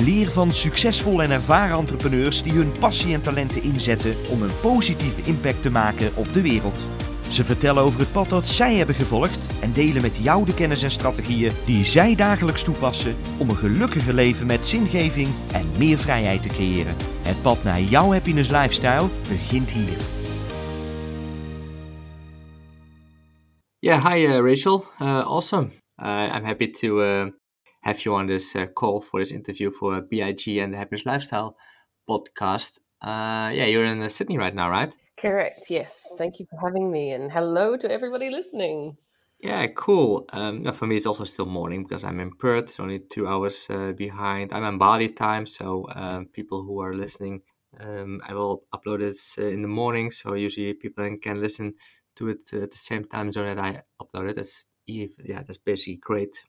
Leer van succesvolle en ervaren entrepreneurs die hun passie en talenten inzetten om een positieve impact te maken op de wereld. Ze vertellen over het pad dat zij hebben gevolgd en delen met jou de kennis en strategieën die zij dagelijks toepassen om een gelukkiger leven met zingeving en meer vrijheid te creëren. Het pad naar jouw happiness lifestyle begint hier. Yeah, hi uh, Rachel. Uh, awesome. Uh, I'm happy to uh, have you on this uh, call for this interview for BIG and the Happiness Lifestyle podcast. Uh, yeah, you're in Sydney right now, right? Correct. Yes. Thank you for having me, and hello to everybody listening. Yeah, cool. Um, for me, it's also still morning because I'm in Perth, only two hours uh, behind. I'm on Bali time, so um, people who are listening, um, I will upload it uh, in the morning, so usually people can listen to it uh, at the same time zone that I upload it. That's yeah, that's basically great.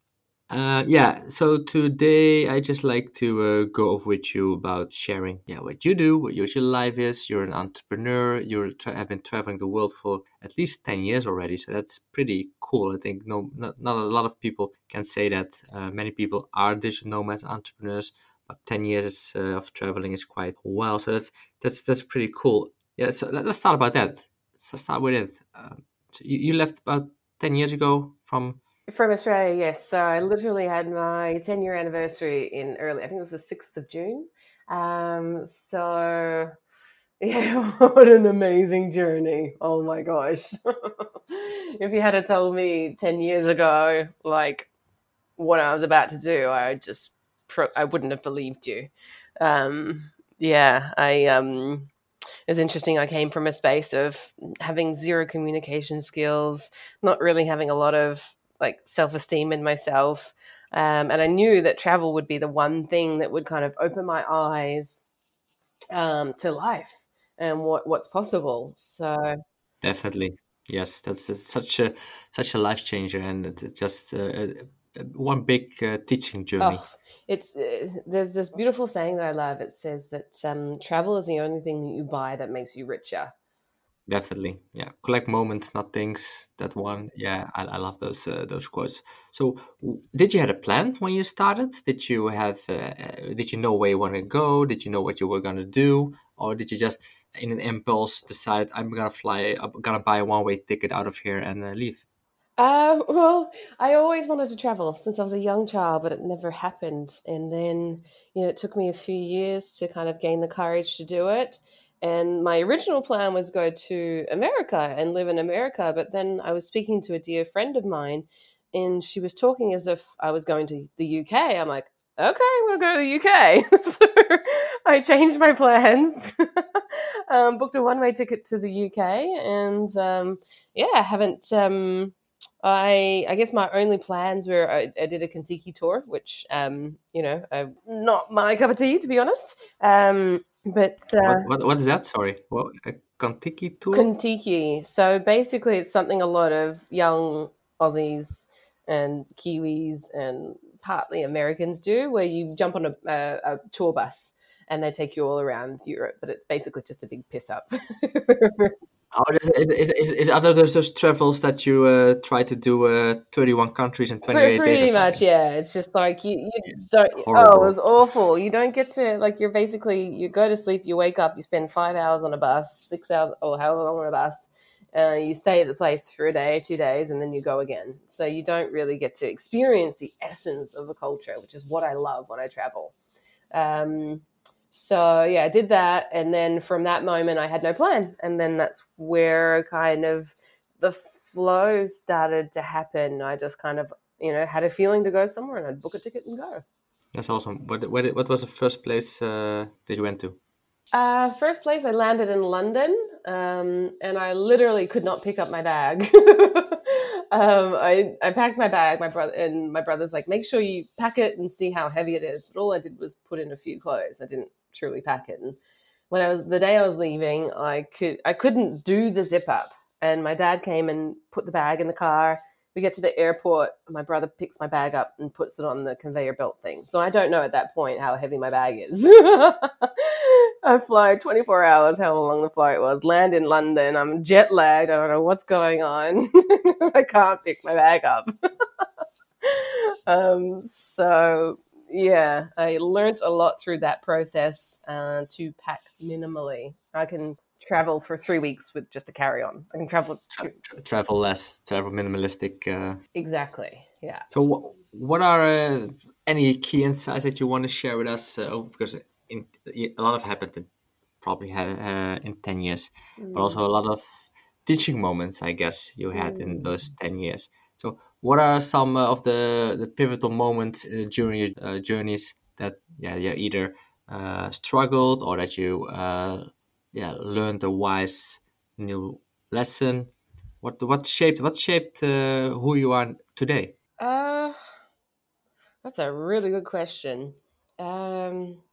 Uh, yeah, so today I just like to uh, go over with you about sharing, yeah, what you do, what your life is. You're an entrepreneur. You tra- have been traveling the world for at least ten years already, so that's pretty cool. I think no, not, not a lot of people can say that. Uh, many people are digital nomads, entrepreneurs, but ten years uh, of traveling is quite well. So that's that's that's pretty cool. Yeah, so let, us start about that. Let's start with it. Um, so you, you left about ten years ago from from Australia, yes. So I literally had my 10 year anniversary in early, I think it was the 6th of June. Um, so, yeah, what an amazing journey. Oh my gosh. if you had told me 10 years ago, like what I was about to do, I just, I wouldn't have believed you. Um, yeah, I, um, it was interesting. I came from a space of having zero communication skills, not really having a lot of like self esteem in myself. Um, and I knew that travel would be the one thing that would kind of open my eyes um, to life and what what's possible. So definitely, yes, that's, that's such a such a life changer, and it's just uh, uh, one big uh, teaching journey. Oh, it's uh, there's this beautiful saying that I love. It says that um, travel is the only thing that you buy that makes you richer. Definitely, yeah. Collect moments, not things. That one, yeah. I, I love those uh, those quotes. So, did you have a plan when you started? Did you have? Uh, uh did you know where you want to go? Did you know what you were gonna do, or did you just, in an impulse, decide I'm gonna fly, I'm gonna buy a one way ticket out of here and uh, leave? Uh, well, I always wanted to travel since I was a young child, but it never happened. And then, you know, it took me a few years to kind of gain the courage to do it. And my original plan was go to America and live in America. But then I was speaking to a dear friend of mine, and she was talking as if I was going to the UK. I'm like, okay, we'll go to the UK. so I changed my plans, um, booked a one way ticket to the UK, and um, yeah, I haven't. Um, I I guess my only plans were I, I did a Contiki tour, which um, you know, uh, not my cup of tea to be honest. Um, but uh, what, what, what is that? Sorry, what a Contiki tour? Contiki. So basically, it's something a lot of young Aussies and Kiwis and partly Americans do, where you jump on a, a, a tour bus and they take you all around Europe. But it's basically just a big piss up. Oh, is, is, is, is other those, travels that you uh, try to do uh, 31 countries in 28 pretty, days? Pretty much, yeah. It's just like you, you don't. Horrible. Oh, it was awful. You don't get to like you're basically you go to sleep, you wake up, you spend five hours on a bus, six hours or however long on a bus. Uh, you stay at the place for a day, two days, and then you go again. So you don't really get to experience the essence of a culture, which is what I love when I travel. Um, so yeah, I did that, and then from that moment, I had no plan, and then that's where kind of the flow started to happen. I just kind of you know had a feeling to go somewhere, and I'd book a ticket and go. That's awesome. What what, what was the first place uh, that you went to? Uh, first place, I landed in London, um, and I literally could not pick up my bag. um, I I packed my bag. My brother and my brother's like, make sure you pack it and see how heavy it is. But all I did was put in a few clothes. I didn't truly pack it. And when I was the day I was leaving, I could I couldn't do the zip up, and my dad came and put the bag in the car. We get to the airport. My brother picks my bag up and puts it on the conveyor belt thing. So I don't know at that point how heavy my bag is. I fly 24 hours, how long the flight was, land in London. I'm jet lagged. I don't know what's going on. I can't pick my bag up. um, so yeah, I learned a lot through that process uh, to pack minimally. I can travel for three weeks with just a carry on. I can travel Tra- travel less, travel minimalistic. Uh... Exactly. Yeah. So, what what are uh, any key insights that you want to share with us? Uh, because in, a lot of happened in, probably uh, in ten years, mm. but also a lot of teaching moments, I guess, you had mm. in those ten years. What are some uh, of the, the pivotal moments uh, during your uh, journeys that yeah you either uh, struggled or that you uh, yeah learned a wise new lesson? What what shaped what shaped uh, who you are today? Uh, that's a really good question. Um,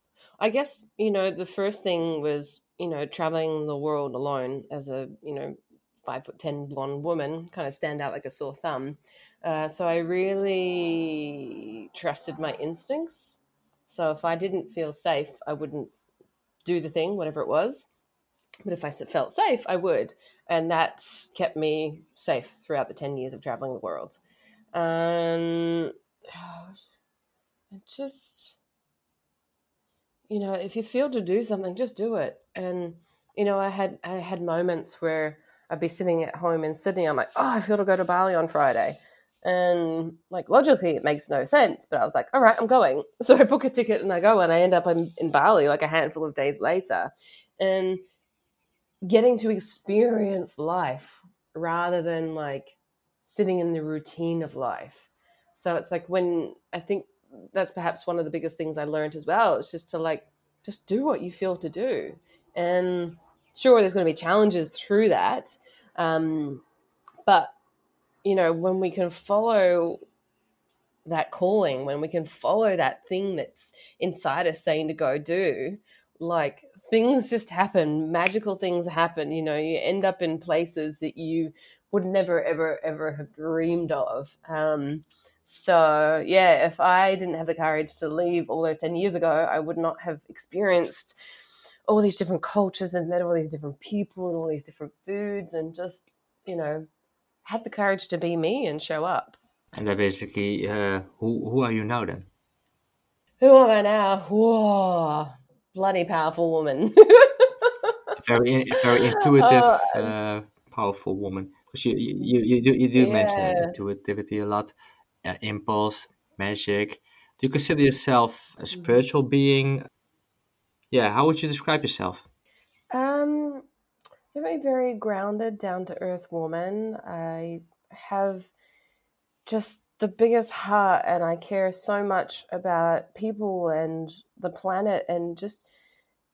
I guess you know the first thing was you know traveling the world alone as a you know five foot ten blonde woman, kind of stand out like a sore thumb. Uh, so I really trusted my instincts. So if I didn't feel safe, I wouldn't do the thing, whatever it was. But if I felt safe, I would. And that kept me safe throughout the 10 years of traveling the world. Um, just, you know, if you feel to do something, just do it. And, you know, I had, I had moments where I'd be sitting at home in Sydney. I'm like, oh, I feel to go to Bali on Friday. And like logically, it makes no sense. But I was like, all right, I'm going. So I book a ticket and I go, and I end up in, in Bali like a handful of days later. And getting to experience life rather than like sitting in the routine of life. So it's like when I think that's perhaps one of the biggest things I learned as well. It's just to like, just do what you feel to do. And sure there's going to be challenges through that um, but you know when we can follow that calling when we can follow that thing that's inside us saying to go do like things just happen magical things happen you know you end up in places that you would never ever ever have dreamed of. Um, so yeah if i didn't have the courage to leave all those 10 years ago i would not have experienced all these different cultures and met all these different people and all these different foods and just you know had the courage to be me and show up. And then basically uh, who who are you now then? Who am i now? Whoa bloody powerful woman. Very very intuitive oh, uh, powerful woman. Because you you you do, you do yeah. mention intuitivity a lot uh, impulse magic. Do you consider yourself a mm. spiritual being? Yeah, how would you describe yourself? Um, definitely very grounded, down to earth woman. I have just the biggest heart, and I care so much about people and the planet, and just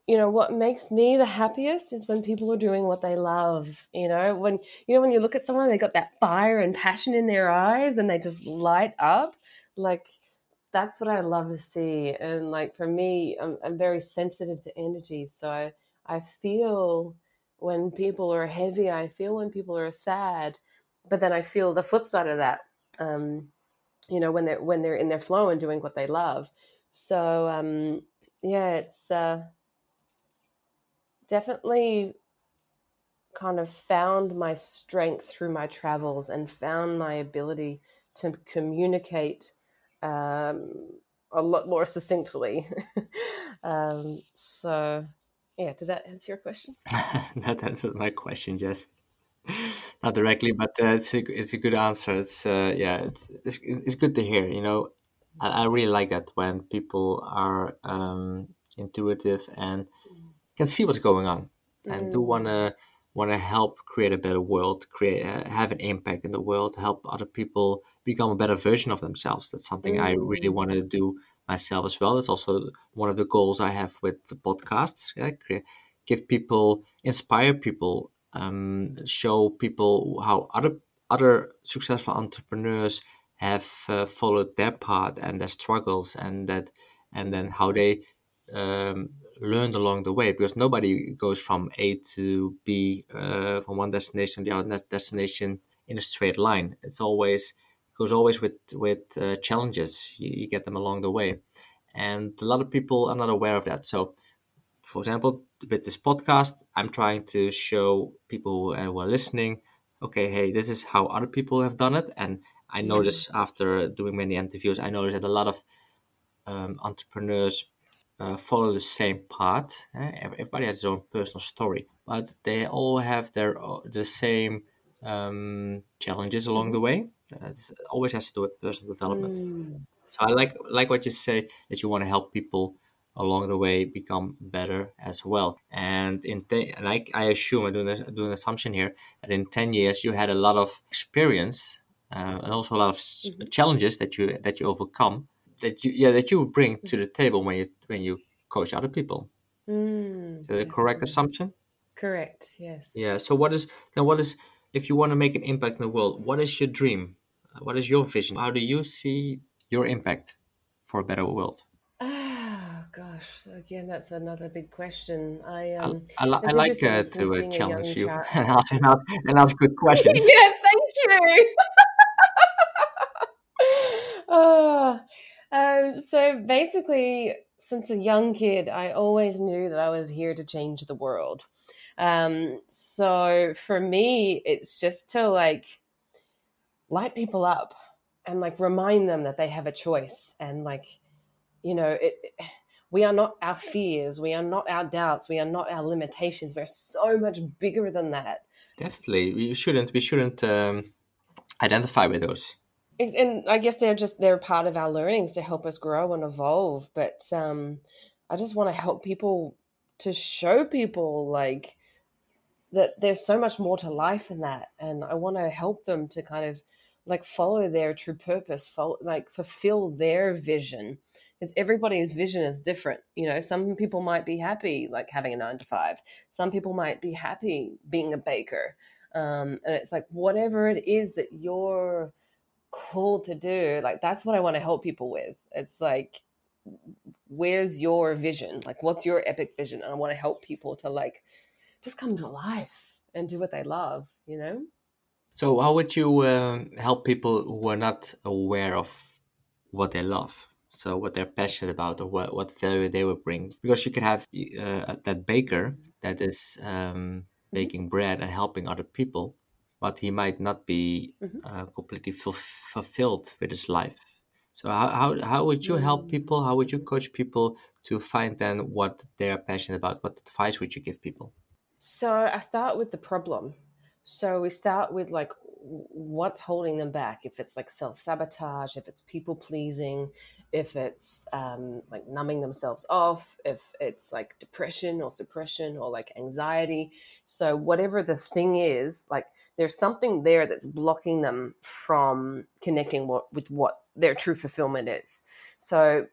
you know what makes me the happiest is when people are doing what they love you know when you know when you look at someone they got that fire and passion in their eyes and they just light up like that's what I love to see. And like for me, I'm, I'm very sensitive to energy. So I, I feel when people are heavy, I feel when people are sad, but then I feel the flip side of that. Um, you know, when they're when they're in their flow and doing what they love. So um, yeah, it's uh, definitely kind of found my strength through my travels and found my ability to communicate um, a lot more succinctly. um, so, yeah, did that answer your question? that answered my question, Jess. Not directly, but uh, it's a it's a good answer. It's uh, yeah, it's, it's it's good to hear. You know, I, I really like that when people are um, intuitive and can see what's going on and mm. do want to want to help create a better world, create uh, have an impact in the world, help other people become a better version of themselves. That's something mm. I really mm. want to do myself as well. That's also one of the goals I have with the podcasts. Yeah? Give people, inspire people, um, show people how other other successful entrepreneurs have uh, followed their path and their struggles, and that and then how they um, learned along the way because nobody goes from A to B uh, from one destination to the other destination in a straight line. It's always goes always with with uh, challenges. You, you, get them along the way, and a lot of people are not aware of that. So, for example, with this podcast, I'm trying to show people who, uh, are listening, okay, hey, this is how other people have done it, and I notice after doing many interviews, I notice that a lot of um, entrepreneurs uh, follow the same path. Eh? Everybody has their own personal story, but they all have their the same um, challenges along the way. It always has to do with personal development. Mm. So I like like what you say that you want to help people along the way become better as well. And in te- and I, I assume I'm doing, a, doing an assumption here that in ten years you had a lot of experience uh, and also a lot of mm-hmm. challenges that you that you overcome that you yeah that you bring to the table when you when you coach other people. Mm, is that a correct assumption? Correct. Yes. Yeah. So what is then? What is if you want to make an impact in the world? What is your dream? What is your vision? How do you see your impact for a better world? Oh gosh, again, that's another big question. I um, I, I, I like uh, to uh, challenge you and ask, and ask good questions. yeah, thank you. oh, um, so basically, since a young kid, I always knew that I was here to change the world. Um, so for me, it's just to like light people up and like remind them that they have a choice and like, you know, it, we are not our fears, we are not our doubts, we are not our limitations. We're so much bigger than that. Definitely, we shouldn't. We shouldn't um, identify with those and I guess they're just they're part of our learnings to help us grow and evolve. But um, I just want to help people to show people like that there's so much more to life than that, and I want to help them to kind of like follow their true purpose, follow, like fulfill their vision. Because everybody's vision is different. You know, some people might be happy like having a nine to five. Some people might be happy being a baker. Um, and it's like whatever it is that you're called to do like that's what i want to help people with it's like where's your vision like what's your epic vision and i want to help people to like just come to life and do what they love you know so how would you um, help people who are not aware of what they love so what they're passionate about or what, what value they will bring because you can have uh, that baker that is um, mm-hmm. baking bread and helping other people but he might not be mm-hmm. uh, completely fulfilled with his life. So how, how, how would you help mm. people? How would you coach people to find then what they're passionate about? What advice would you give people? So I start with the problem. So we start with like what's holding them back? If it's like self-sabotage if it's people pleasing if it's um, like numbing themselves off if it's like depression or suppression or like anxiety. So whatever the thing is like there's something there that's blocking them from connecting what, with what their true fulfillment is. So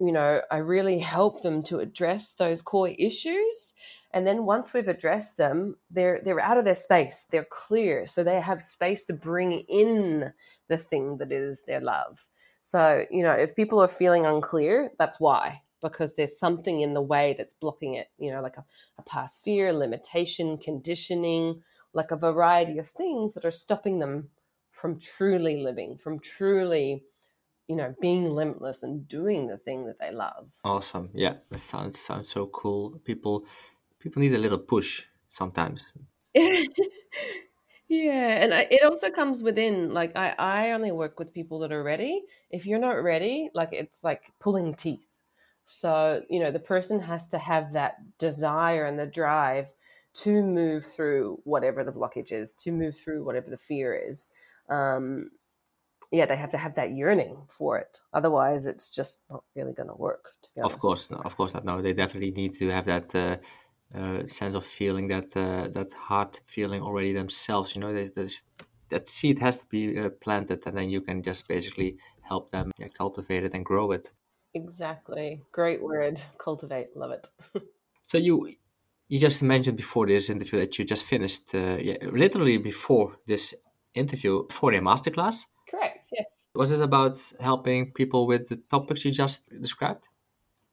you know i really help them to address those core issues and then once we've addressed them, they're they're out of their space. They're clear, so they have space to bring in the thing that is their love. So you know, if people are feeling unclear, that's why because there's something in the way that's blocking it. You know, like a, a past fear, limitation, conditioning, like a variety of things that are stopping them from truly living, from truly you know being limitless and doing the thing that they love awesome yeah that sounds sounds so cool people people need a little push sometimes. yeah, and I, it also comes within like I I only work with people that are ready. If you're not ready, like it's like pulling teeth. So, you know, the person has to have that desire and the drive to move through whatever the blockage is, to move through whatever the fear is. Um, yeah, they have to have that yearning for it. Otherwise, it's just not really going to work. Of course, of course not. No, they definitely need to have that uh, uh, sense of feeling that uh, that heart feeling already themselves. You know, there's, there's, that seed has to be uh, planted, and then you can just basically help them yeah, cultivate it and grow it. Exactly, great word, cultivate. Love it. so you you just mentioned before this interview that you just finished, uh, yeah, literally before this interview, for a masterclass. Correct. Yes. Was it about helping people with the topics you just described?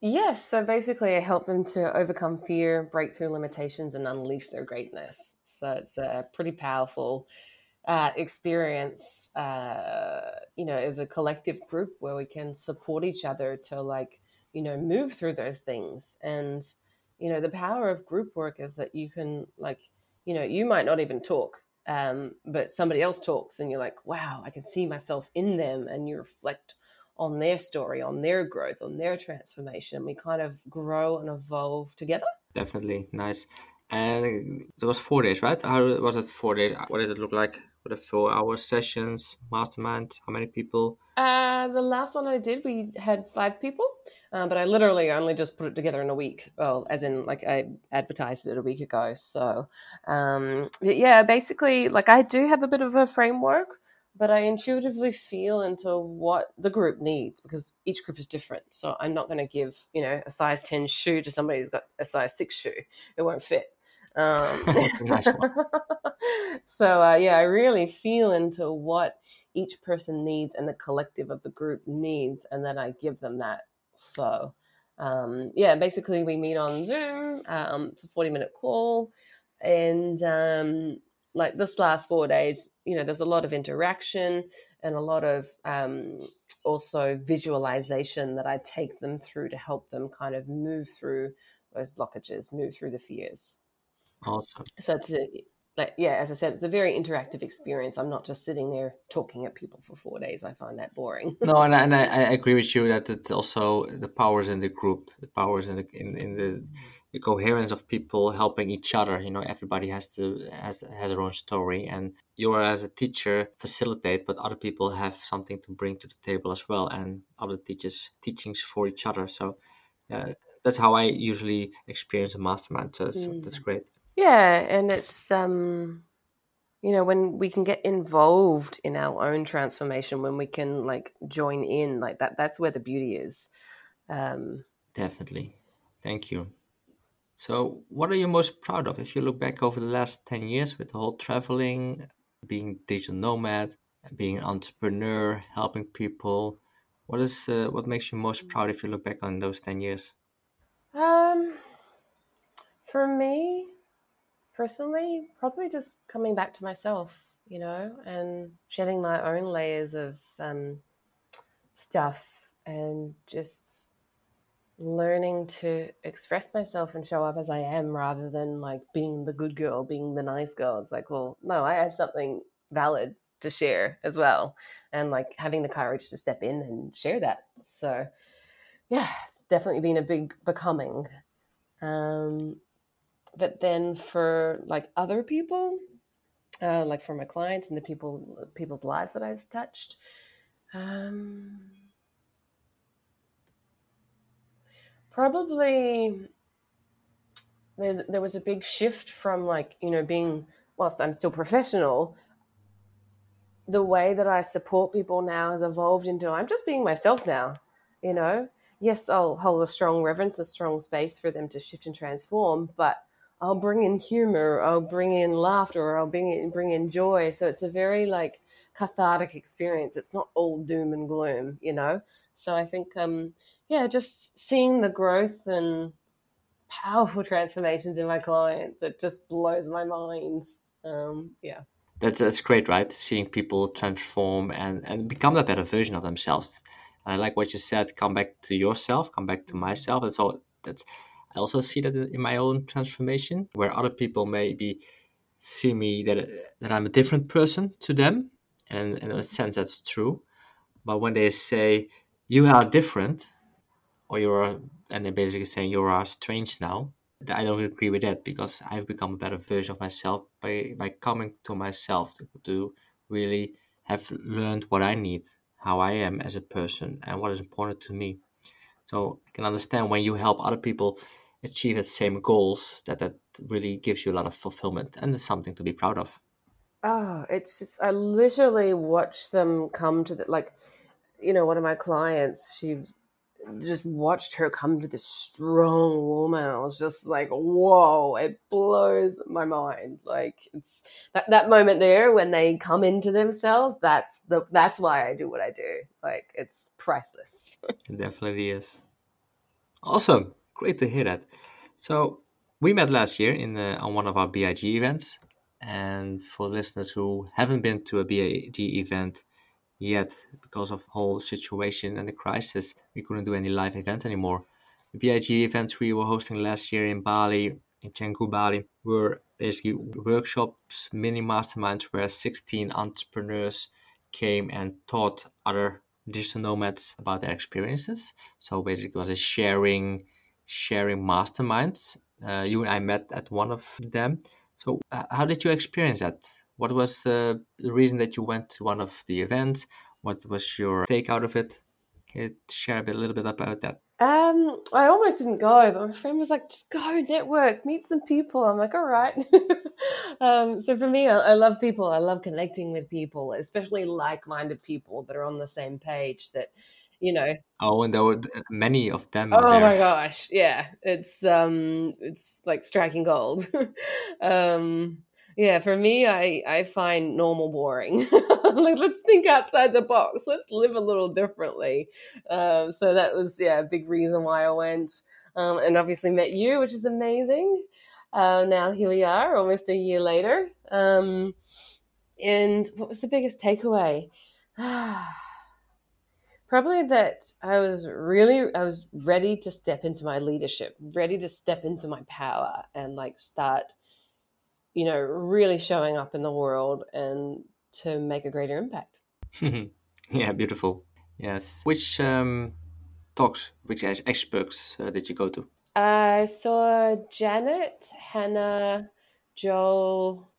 Yes, so basically, I help them to overcome fear, break through limitations, and unleash their greatness. So it's a pretty powerful uh, experience, uh, you know, as a collective group where we can support each other to like, you know, move through those things. And, you know, the power of group work is that you can like, you know, you might not even talk, um, but somebody else talks and you're like, wow, I can see myself in them and you reflect on their story, on their growth, on their transformation. And We kind of grow and evolve together. Definitely nice. And it was four days, right? How was it four days? What did it look like? What the four hour sessions, mastermind? How many people? Uh, the last one I did, we had five people, uh, but I literally only just put it together in a week. Well, as in, like I advertised it a week ago. So, um, yeah, basically, like I do have a bit of a framework, but I intuitively feel into what the group needs because each group is different. So I'm not going to give, you know, a size 10 shoe to somebody who's got a size six shoe. It won't fit. Um, nice so uh, yeah, I really feel into what each person needs and the collective of the group needs, and then I give them that. So um, yeah, basically we meet on Zoom. Um, it's a forty minute call, and um, like this last four days, you know, there's a lot of interaction and a lot of um, also visualization that I take them through to help them kind of move through those blockages, move through the fears. Awesome. So it's a, like yeah, as I said, it's a very interactive experience. I'm not just sitting there talking at people for four days. I find that boring. no, and, I, and I, I, agree with you that it's also the powers in the group, the powers in the in, in the, the coherence of people helping each other. You know, everybody has to has has their own story, and you are as a teacher facilitate, but other people have something to bring to the table as well, and other teachers teachings for each other. So. Uh, that's how I usually experience a mastermind. So mm. that's great. Yeah, and it's um you know when we can get involved in our own transformation when we can like join in like that that's where the beauty is. Um definitely. Thank you. So, what are you most proud of if you look back over the last 10 years with the whole traveling, being digital nomad, being an entrepreneur, helping people? What is uh, what makes you most proud if you look back on those 10 years? Um for me, personally, probably just coming back to myself, you know, and shedding my own layers of um, stuff and just learning to express myself and show up as I am rather than like being the good girl, being the nice girl. It's like, well, no, I have something valid to share as well. And like having the courage to step in and share that. So, yeah, it's definitely been a big becoming. Um, but then for like other people uh, like for my clients and the people people's lives that i've touched um, probably there's, there was a big shift from like you know being whilst i'm still professional the way that i support people now has evolved into i'm just being myself now you know yes i'll hold a strong reverence a strong space for them to shift and transform but I'll bring in humor, I'll bring in laughter, I'll bring in bring in joy. So it's a very like cathartic experience. It's not all doom and gloom, you know. So I think, um, yeah, just seeing the growth and powerful transformations in my clients, it just blows my mind. Um, yeah. That's that's great, right? Seeing people transform and and become a better version of themselves. And I like what you said. Come back to yourself. Come back to myself. That's all. That's I also see that in my own transformation, where other people maybe see me that that I'm a different person to them, and, in a sense that's true. But when they say you are different, or you're, and they're basically saying you are strange now, I don't agree with that because I've become a better version of myself by by coming to myself to, to really have learned what I need, how I am as a person, and what is important to me. So I can understand when you help other people achieve the same goals that that really gives you a lot of fulfillment and it's something to be proud of oh it's just i literally watch them come to the like you know one of my clients she just watched her come to this strong woman i was just like whoa it blows my mind like it's that, that moment there when they come into themselves that's the that's why i do what i do like it's priceless it definitely is Awesome. Great to hear that. So we met last year in the, on one of our BIG events. And for listeners who haven't been to a BIG event yet, because of whole situation and the crisis, we couldn't do any live event anymore. The BIG events we were hosting last year in Bali, in Canggu, Bali, were basically workshops, mini masterminds where 16 entrepreneurs came and taught other digital nomads about their experiences. So basically, it was a sharing, sharing masterminds. Uh, you and I met at one of them. So uh, how did you experience that? What was the, the reason that you went to one of the events? What was your take out of it? Can you share a, bit, a little bit about that? Um, I almost didn't go, but my friend was like, "Just go, network, meet some people." I'm like, "All right." um, so for me, I, I, love people. I love connecting with people, especially like-minded people that are on the same page. That you know. Oh, and there were many of them. Oh there. my gosh, yeah, it's um, it's like striking gold. um, yeah, for me, I I find normal boring. like, let's think outside the box. Let's live a little differently. Um, so that was yeah a big reason why I went, um, and obviously met you, which is amazing. Uh, now here we are, almost a year later. Um, and what was the biggest takeaway? Probably that I was really I was ready to step into my leadership, ready to step into my power, and like start you know, really showing up in the world and to make a greater impact. yeah, beautiful. Yes. Which um, talks, which experts uh, did you go to? I saw Janet, Hannah, Joel,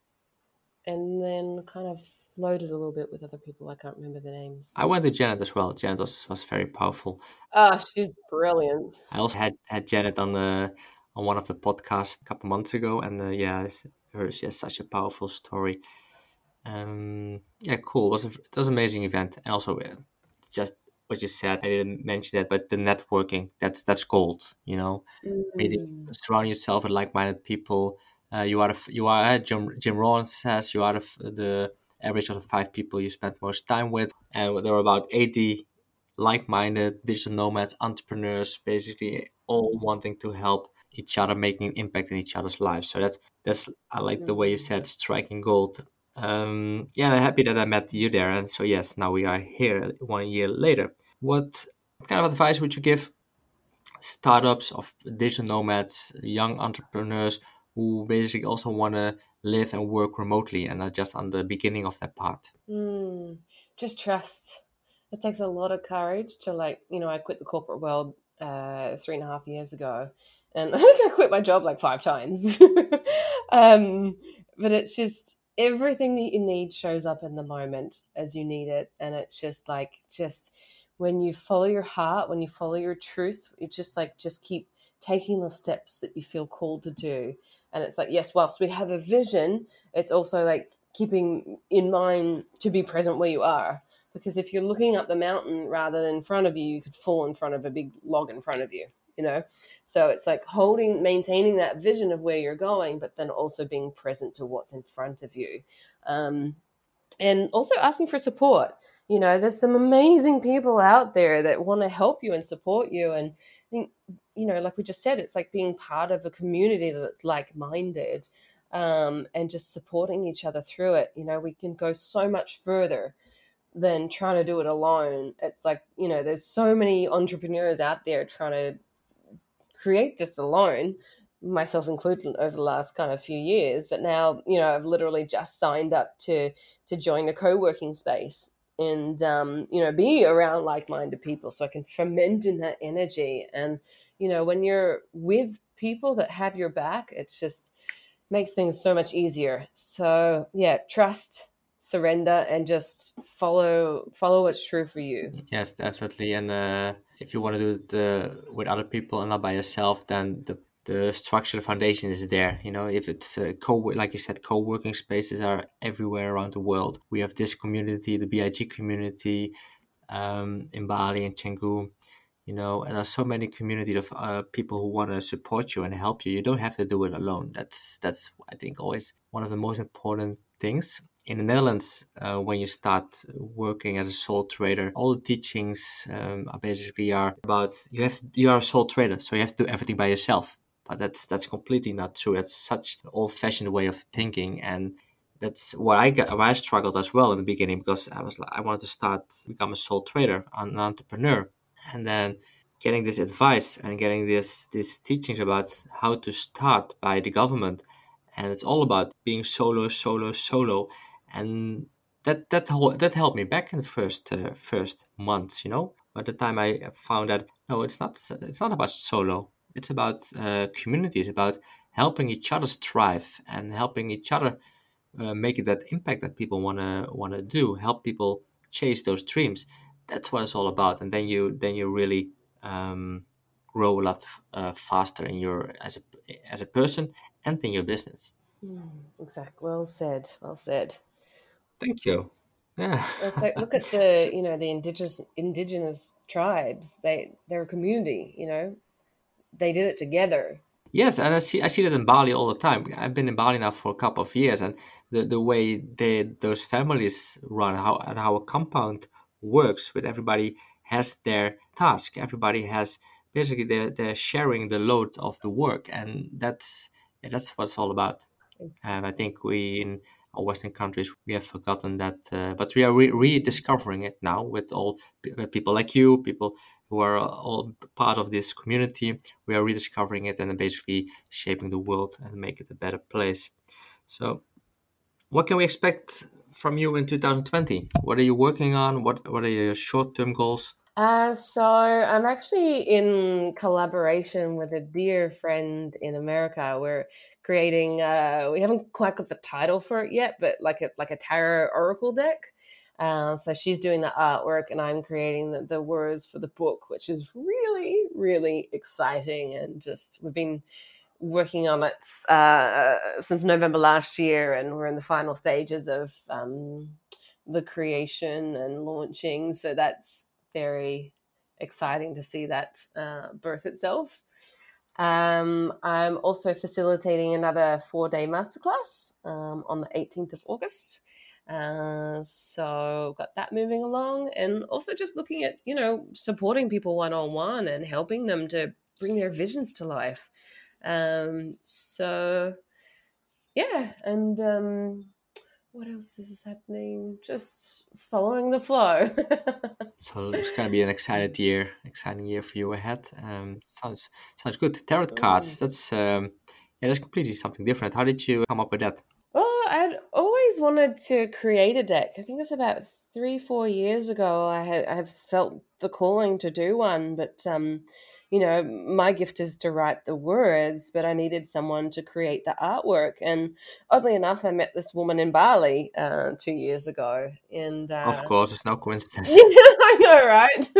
and then kind of floated a little bit with other people. I can't remember the names. I went to Janet as well. Janet was, was very powerful. Oh, she's brilliant. I also had, had Janet on the on one of the podcasts a couple months ago, and uh, yeah, her she has such a powerful story. Um, yeah, cool. It was a, it was an amazing event, and also uh, just what you said. I didn't mention that, but the networking that's that's gold. You know, mm. really surround yourself with like-minded people. Uh, you are you are Jim Jim Rohn says you are the, the average of the five people you spend most time with, and there were about eighty like-minded digital nomads, entrepreneurs, basically all wanting to help each other, making an impact in each other's lives. So that's that's I like the way you said striking gold. Um, yeah, I'm happy that I met you there, and so yes, now we are here one year later. What kind of advice would you give startups of digital nomads, young entrepreneurs who basically also want to live and work remotely and are just on the beginning of that part? Mm, just trust. It takes a lot of courage to like, you know, I quit the corporate world uh, three and a half years ago and I think I quit my job like five times. um, but it's just everything that you need shows up in the moment as you need it, and it's just like just when you follow your heart, when you follow your truth, it's just like just keep taking the steps that you feel called to do. And it's like yes, whilst we have a vision, it's also like keeping in mind to be present where you are because if you're looking up the mountain rather than in front of you, you could fall in front of a big log in front of you you know? So it's like holding maintaining that vision of where you're going but then also being present to what's in front of you. Um, and also asking for support. You know there's some amazing people out there that want to help you and support you and think you know like we just said it's like being part of a community that's like-minded um, and just supporting each other through it. You know we can go so much further than trying to do it alone. It's like you know there's so many entrepreneurs out there trying to create this alone myself included over the last kind of few years but now you know i've literally just signed up to to join a co-working space and um, you know be around like-minded people so i can ferment in that energy. And you know when you're with people that have your back it's just makes things so much easier. So yeah trust surrender and just follow follow what's true for you. Yes definitely. And uh, if you want to do it uh, with other people and not by yourself then the the structure foundation is there. You know if it's uh, co like you said co-working spaces are everywhere around the world. We have this community the big community um, in bali and canggu you know and there's so many community of uh, people who want to support you and help you. You don't have to do it alone. That's that's i think always one of the most important things in the Netherlands, uh, when you start working as a sole trader, all the teachings um, are basically are about you have you are a sole trader, so you have to do everything by yourself. But that's that's completely not true. That's such an old-fashioned way of thinking, and that's what I got. Why I struggled as well in the beginning because I was I wanted to start become a sole trader, an entrepreneur, and then getting this advice and getting this these teachings about how to start by the government, and it's all about being solo, solo, solo, and that that whole, that held me back in the first uh, first months, you know. By the time I found that no, it's not it's not about solo. It's about uh, communities, about helping each other strive and helping each other uh, make that impact that people wanna wanna do. Help people chase those dreams. That's what it's all about. And then you then you really um, grow a lot uh, faster in your as a as a person and in your business. Mm, exactly. Well said. Well said. Thank you. Yeah. so look at the you know the indigenous indigenous tribes. They they're a community. You know, they did it together. Yes, and I see I see that in Bali all the time. I've been in Bali now for a couple of years, and the, the way they those families run, how and how a compound works, with everybody has their task. Everybody has basically they're they're sharing the load of the work, and that's that's what it's all about. And I think we in Western countries we have forgotten that, uh, but we are re- rediscovering it now with all p- uh, people like you, people who are all part of this community. We are rediscovering it and basically shaping the world and make it a better place. So, what can we expect from you in 2020? What are you working on? What What are your short term goals? Uh, so I'm actually in collaboration with a dear friend in America. We're creating. Uh, we haven't quite got the title for it yet, but like a like a tarot oracle deck. Uh, so she's doing the artwork, and I'm creating the, the words for the book, which is really really exciting. And just we've been working on it uh, since November last year, and we're in the final stages of um, the creation and launching. So that's very exciting to see that uh, birth itself. Um, I'm also facilitating another four day masterclass um, on the 18th of August. Uh, so got that moving along and also just looking at you know supporting people one on one and helping them to bring their visions to life um, so yeah and um, what else is happening? Just following the flow. so it's gonna be an excited year, exciting year for you ahead. Um, sounds sounds good. Tarot cards. That's um, yeah, that's completely something different. How did you come up with that? Well, I'd always wanted to create a deck. I think it was about three, four years ago. I had I have felt the calling to do one, but um, you know, my gift is to write the words, but I needed someone to create the artwork. And oddly enough, I met this woman in Bali uh, two years ago. And uh, of course, it's no coincidence. I know, right?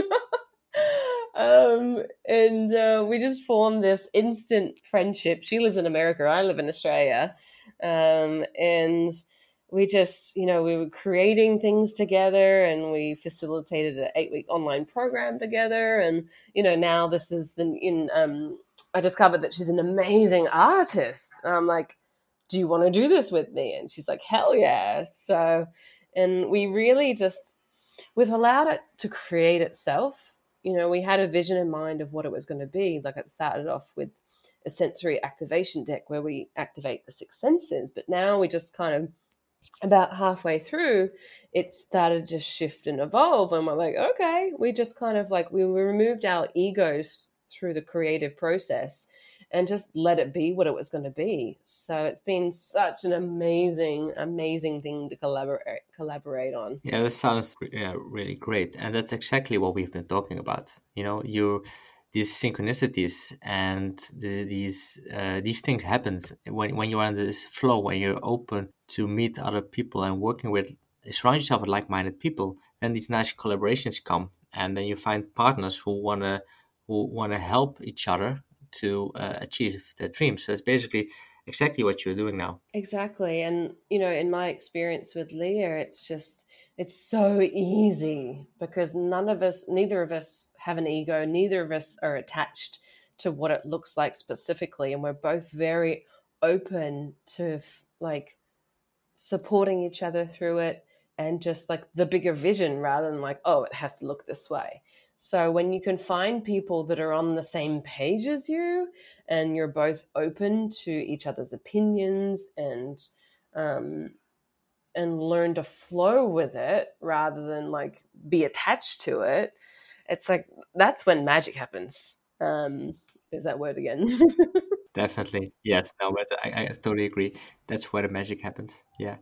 um, and uh, we just formed this instant friendship. She lives in America, I live in Australia. Um, and we just you know we were creating things together and we facilitated an eight week online program together. And you know now this is the in um i discovered that she's an amazing artist. And i'm like do you want to do this with me? And she's like hell yeah. So and we really just we've allowed it to create itself. You know we had a vision in mind of what it was going to be. Like it started off with a sensory activation deck where we activate the six senses but now we just kind of about halfway through, it started to shift and evolve. And we're like, okay, we just kind of like, we removed our egos through the creative process and just let it be what it was going to be. So it's been such an amazing, amazing thing to collaborate collaborate on. Yeah, that sounds yeah, really great, and that's exactly what we've been talking about. You know, you these synchronicities and the, these uh, these things happen when when you're in this flow when you're open to meet other people and working with surround yourself with like-minded people then these nice collaborations come and then you find partners who want to who want to help each other to uh, achieve their dreams. So it's basically exactly what you're doing now exactly and you know in my experience with leah it's just it's so easy because none of us, neither of us have an ego, neither of us are attached to what it looks like specifically. And we're both very open to like supporting each other through it and just like the bigger vision rather than like, oh, it has to look this way. So when you can find people that are on the same page as you and you're both open to each other's opinions and um, and learn to flow with it rather than like be attached to it, it's like that's when magic happens. Um, is that word again? Definitely, yes. No, but I, I totally agree. That's where the magic happens. Yeah.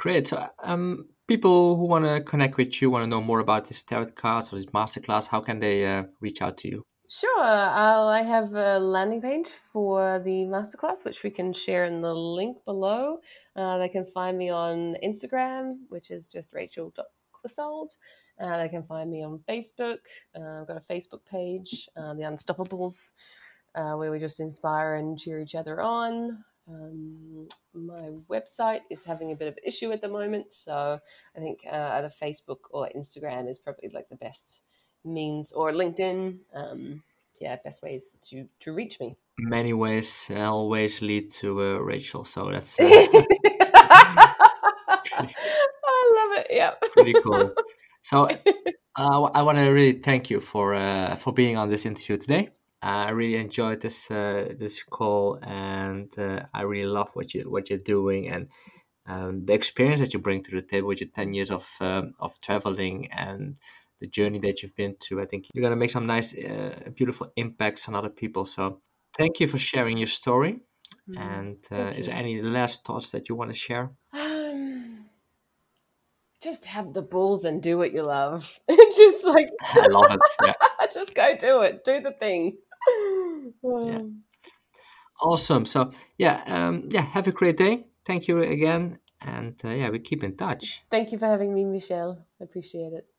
Great. So, um, people who want to connect with you, want to know more about this tarot cards or this masterclass, how can they uh, reach out to you? Sure. I'll, I have a landing page for the masterclass, which we can share in the link below. Uh, they can find me on Instagram, which is just rachel.clissold. Uh, they can find me on Facebook. Uh, I've got a Facebook page, uh, The Unstoppables, uh, where we just inspire and cheer each other on. Um, my website is having a bit of an issue at the moment, so I think uh, either Facebook or Instagram is probably like the best means, or LinkedIn. Um, yeah, best ways to to reach me. Many ways always lead to uh, Rachel, so that's. Uh, I love it. Yeah. pretty cool. So uh, I want to really thank you for uh, for being on this interview today. I really enjoyed this uh, this call, and uh, I really love what you what you're doing and um, the experience that you bring to the table with your ten years of um, of traveling and the journey that you've been to. I think you're gonna make some nice, uh, beautiful impacts on other people. So thank you for sharing your story. Mm, and uh, is there any last thoughts that you want to share? Um, just have the balls and do what you love. just like I love it. Yeah. just go do it. Do the thing yeah. Awesome. So yeah, um, yeah. Have a great day. Thank you again, and uh, yeah, we keep in touch. Thank you for having me, Michelle. I appreciate it.